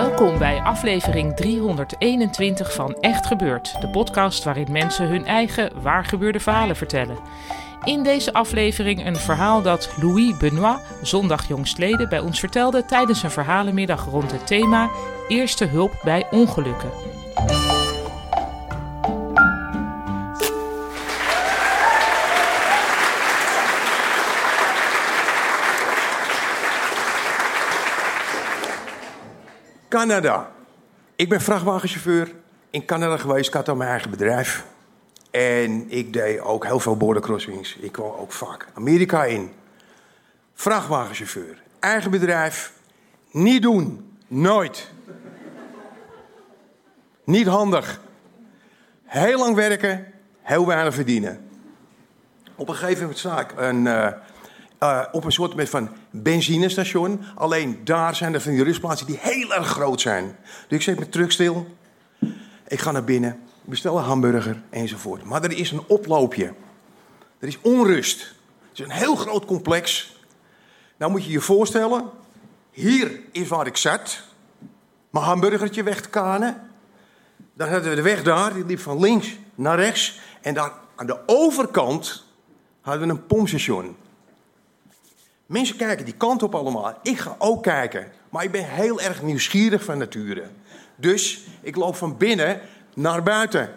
Welkom bij aflevering 321 van Echt Gebeurd, de podcast waarin mensen hun eigen waargebeurde verhalen vertellen. In deze aflevering een verhaal dat Louis Benoit zondag jongstleden bij ons vertelde tijdens een verhalenmiddag rond het thema Eerste hulp bij ongelukken. Canada. Ik ben vrachtwagenchauffeur in Canada geweest. Ik had al mijn eigen bedrijf. En ik deed ook heel veel border crossings. Ik kwam ook vaak Amerika in. Vrachtwagenchauffeur. Eigen bedrijf. Niet doen. Nooit. Niet handig. Heel lang werken. Heel weinig verdienen. Op een gegeven moment ik een, eh, eh, op een soort van benzinestation. Alleen daar zijn er van die rustplaatsen die heel erg groot zijn. Dus ik zet mijn truck stil. Ik ga naar binnen. Bestel een hamburger enzovoort. Maar er is een oploopje. Er is onrust. Het is een heel groot complex. Nou moet je je voorstellen. Hier is waar ik zat. Mijn hamburgertje weg te kanen. Dan hadden we de weg daar. Die liep van links naar rechts. En daar aan de overkant hadden we een pompstation. Mensen kijken die kant op allemaal. Ik ga ook kijken. Maar ik ben heel erg nieuwsgierig van nature. Dus ik loop van binnen naar buiten.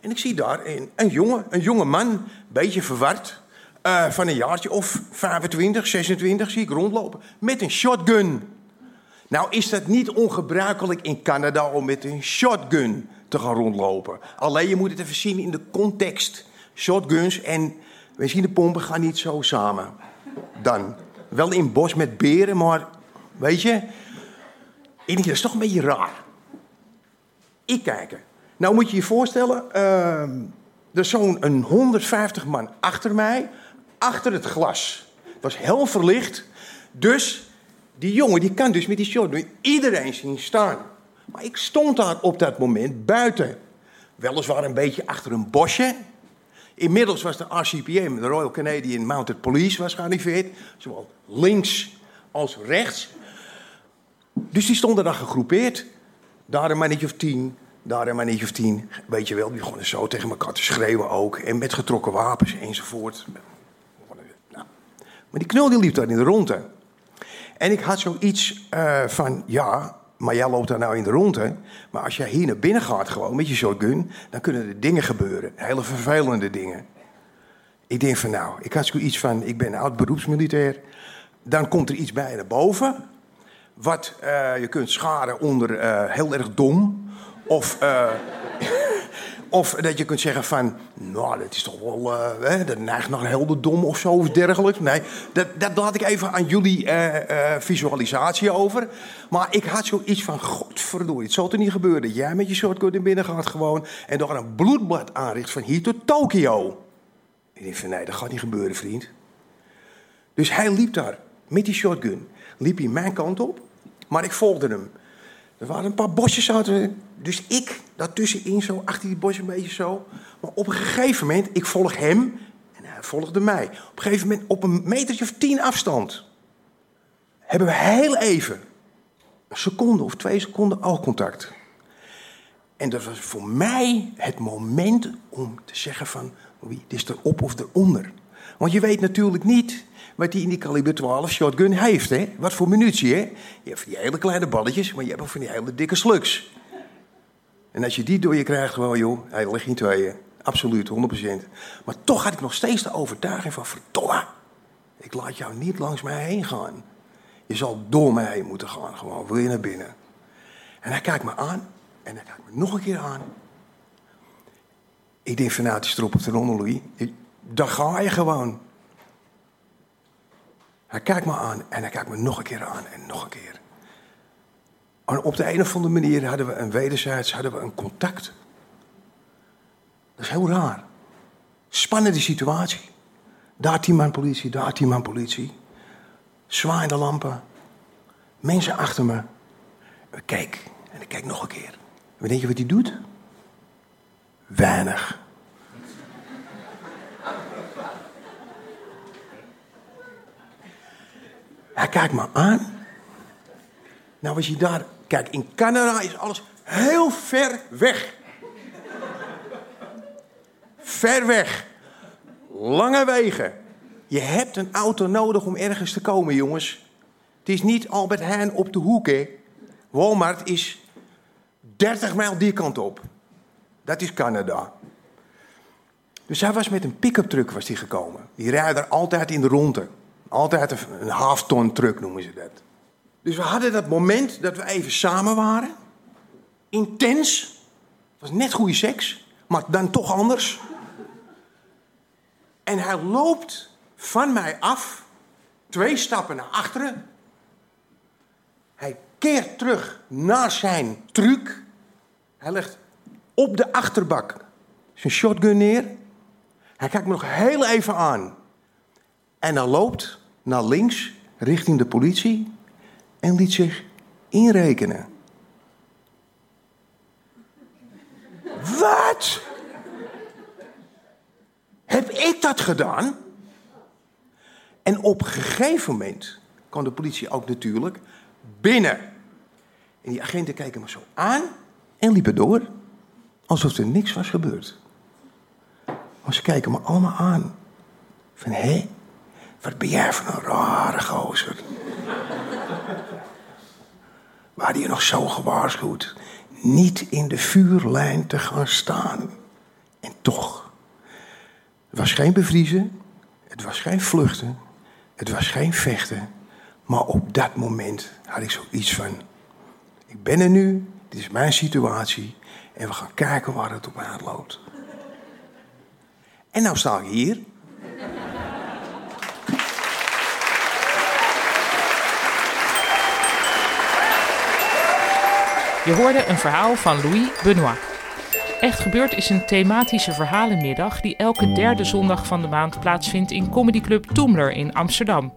En ik zie daar een, een jongen, een jonge man, beetje verward. eh, van een jaartje of 25, 26 zie ik rondlopen. Met een shotgun. Nou is dat niet ongebruikelijk in Canada om met een shotgun te gaan rondlopen. Alleen je moet het even zien in de context. Shotguns en benzinepompen gaan niet zo samen. Dan. Wel in bos met beren, maar weet je... Dat is toch een beetje raar. Ik kijken. Nou moet je je voorstellen, ehm, er is zo'n een 150 man achter mij, achter het glas. Het was heel verlicht, dus die jongen die kan dus met die shotgun iedereen zien staan. Maar ik stond daar op dat moment buiten. Weliswaar een beetje achter een bosje. Inmiddels was de RCPM, de Royal Canadian Mounted Police, was gearriveerd. Zowel links als rechts. Dus die stonden daar gegroepeerd. Daar een mannetje of tien, daar een mannetje of tien. Weet je wel, die begonnen zo tegen elkaar te schreeuwen ook. En met getrokken wapens enzovoort. Nou. Maar die knul die liep daar in de ronde. En ik had zoiets eh, van, ja, maar jij loopt daar nou in de ronde. Maar als jij hier naar binnen gaat gewoon met je shotgun... dan kunnen er dingen gebeuren. Hele vervelende dingen. Ik denk van, nou, ik had zoiets van... ik ben oud beroepsmilitair. Dan komt er iets bij naar boven... wat eh, je kunt scharen onder eh, heel erg dom... of... eh, Of dat je kunt zeggen van, nou, dat is toch wel, eh, hè, dat neigt naar heldendom of zo of dergelijks. Nee, dat, dat laat ik even aan jullie eh, eh, visualisatie over. Maar ik had zoiets van, godverdorie, het zal toch niet gebeuren jij met je shotgun in binnen gaat gewoon en nog een bloedbad aanricht van hier tot Tokio. Ik van, nee, dat gaat niet gebeuren, vriend. Dus hij liep daar met die shotgun. Liep hij mijn kant op, maar ik volgde hem. Er waren een paar bosjes zaten. Dus ik daartussenin, zo achter die bosjes een beetje zo. Maar op een gegeven moment, ik volg hem en hij volgde mij. Op een gegeven moment, op een metertje of tien afstand, hebben we heel even, een seconde of twee seconden, oogcontact. En dat was voor mij het moment om te zeggen van, wie is erop of eronder. Want je weet natuurlijk niet wat hij in die kaliber 12 shotgun heeft. Hè? Wat voor munitie, hè? Je hebt van die hele kleine balletjes, maar je hebt ook van die hele dikke slugs. En als je die door je krijgt, gewoon joh, hij ligt in tweeën. Absoluut, 100%. Maar toch had ik nog steeds de overtuiging van... verdomme, ik laat jou niet langs mij heen gaan. Je zal door mij heen moeten gaan, gewoon. Wil je naar binnen? En hij kijkt me aan. En hij kijkt me nog een keer aan. Ik denk van nou, erop op de ronde, Louis. Daar ga je gewoon. Hij kijkt me aan en hij kijkt me nog een keer aan en nog een keer. En op de een of andere manier hadden we een wederzijds hadden we een contact. Dat is heel raar. Spannende situatie. Daar tien man politie, daar tien man politie. Zwaaiende lampen. Mensen achter me. Ik kijk en ik kijk nog een keer. Wat denk je wat hij doet? Weinig. Kijkt me aan. Nou, was je daar. Kijk, in Canada is alles heel ver weg. Ver weg. Lange wegen. Je hebt een auto nodig om ergens te komen, jongens. Het is niet Albert Heijn op de hoek, hè. Walmart is 30 mijl die kant op. Dat is Canada. Dus hij was met een pick-up truck was die gekomen. Die rijden altijd in de ronde. Altijd een half-ton truck noemen ze dat. Dus we hadden dat moment dat we even samen waren. Intens. Het was net goede seks, maar dan toch anders. En hij loopt van mij af, twee stappen naar achteren. Hij keert terug naar zijn truc. Hij legt op de achterbak zijn shotgun neer. Hij kijkt me nog heel even aan. En hij loopt naar links richting de politie en liet zich inrekenen. Wat? Heb ik dat gedaan? En op een gegeven moment kwam de politie ook natuurlijk binnen. En die agenten keken me zo aan en liepen door. Alsof er niks was gebeurd. Maar ze kijken me allemaal aan. Van, hé, wat ben jij voor een rare gozer. Waar je nog zo gewaarschuwd niet in de vuurlijn te gaan staan. En toch, het was geen bevriezen, het was geen vluchten, het was geen vechten. Maar op dat moment had ik zoiets van, ik ben er nu, dit is mijn situatie en we gaan kijken waar het op uitloopt. En nou sta ik hier. Je hoorde een verhaal van Louis Benoit. Echt Gebeurd is een thematische verhalenmiddag die elke derde zondag van de maand plaatsvindt in Comedy Club Toemler in Amsterdam.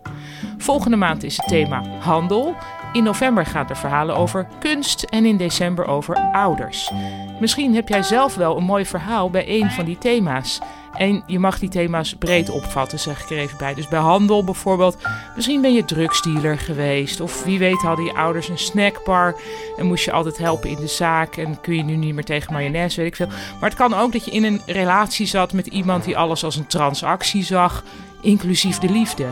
Volgende maand is het thema handel. In november gaan er verhalen over kunst en in december over ouders. Misschien heb jij zelf wel een mooi verhaal bij een van die thema's. En je mag die thema's breed opvatten, zeg ik er even bij. Dus bij handel bijvoorbeeld, misschien ben je drugsdealer geweest. Of wie weet hadden je ouders een snackbar en moest je altijd helpen in de zaak. En kun je nu niet meer tegen mayonaise, weet ik veel. Maar het kan ook dat je in een relatie zat met iemand die alles als een transactie zag, inclusief de liefde.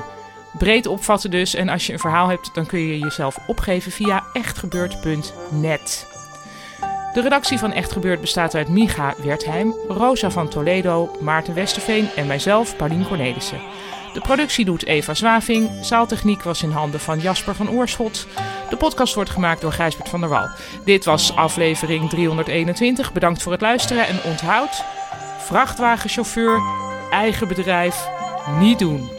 Breed opvatten dus. En als je een verhaal hebt, dan kun je jezelf opgeven via echtgebeurd.net. De redactie van Echt Gebeurd bestaat uit Micha Wertheim, Rosa van Toledo, Maarten Westerveen en mijzelf, Paulien Cornelissen. De productie doet Eva Zwaving. Zaaltechniek was in handen van Jasper van Oorschot. De podcast wordt gemaakt door Gijsbert van der Wal. Dit was aflevering 321. Bedankt voor het luisteren en onthoud: vrachtwagenchauffeur, eigen bedrijf, niet doen.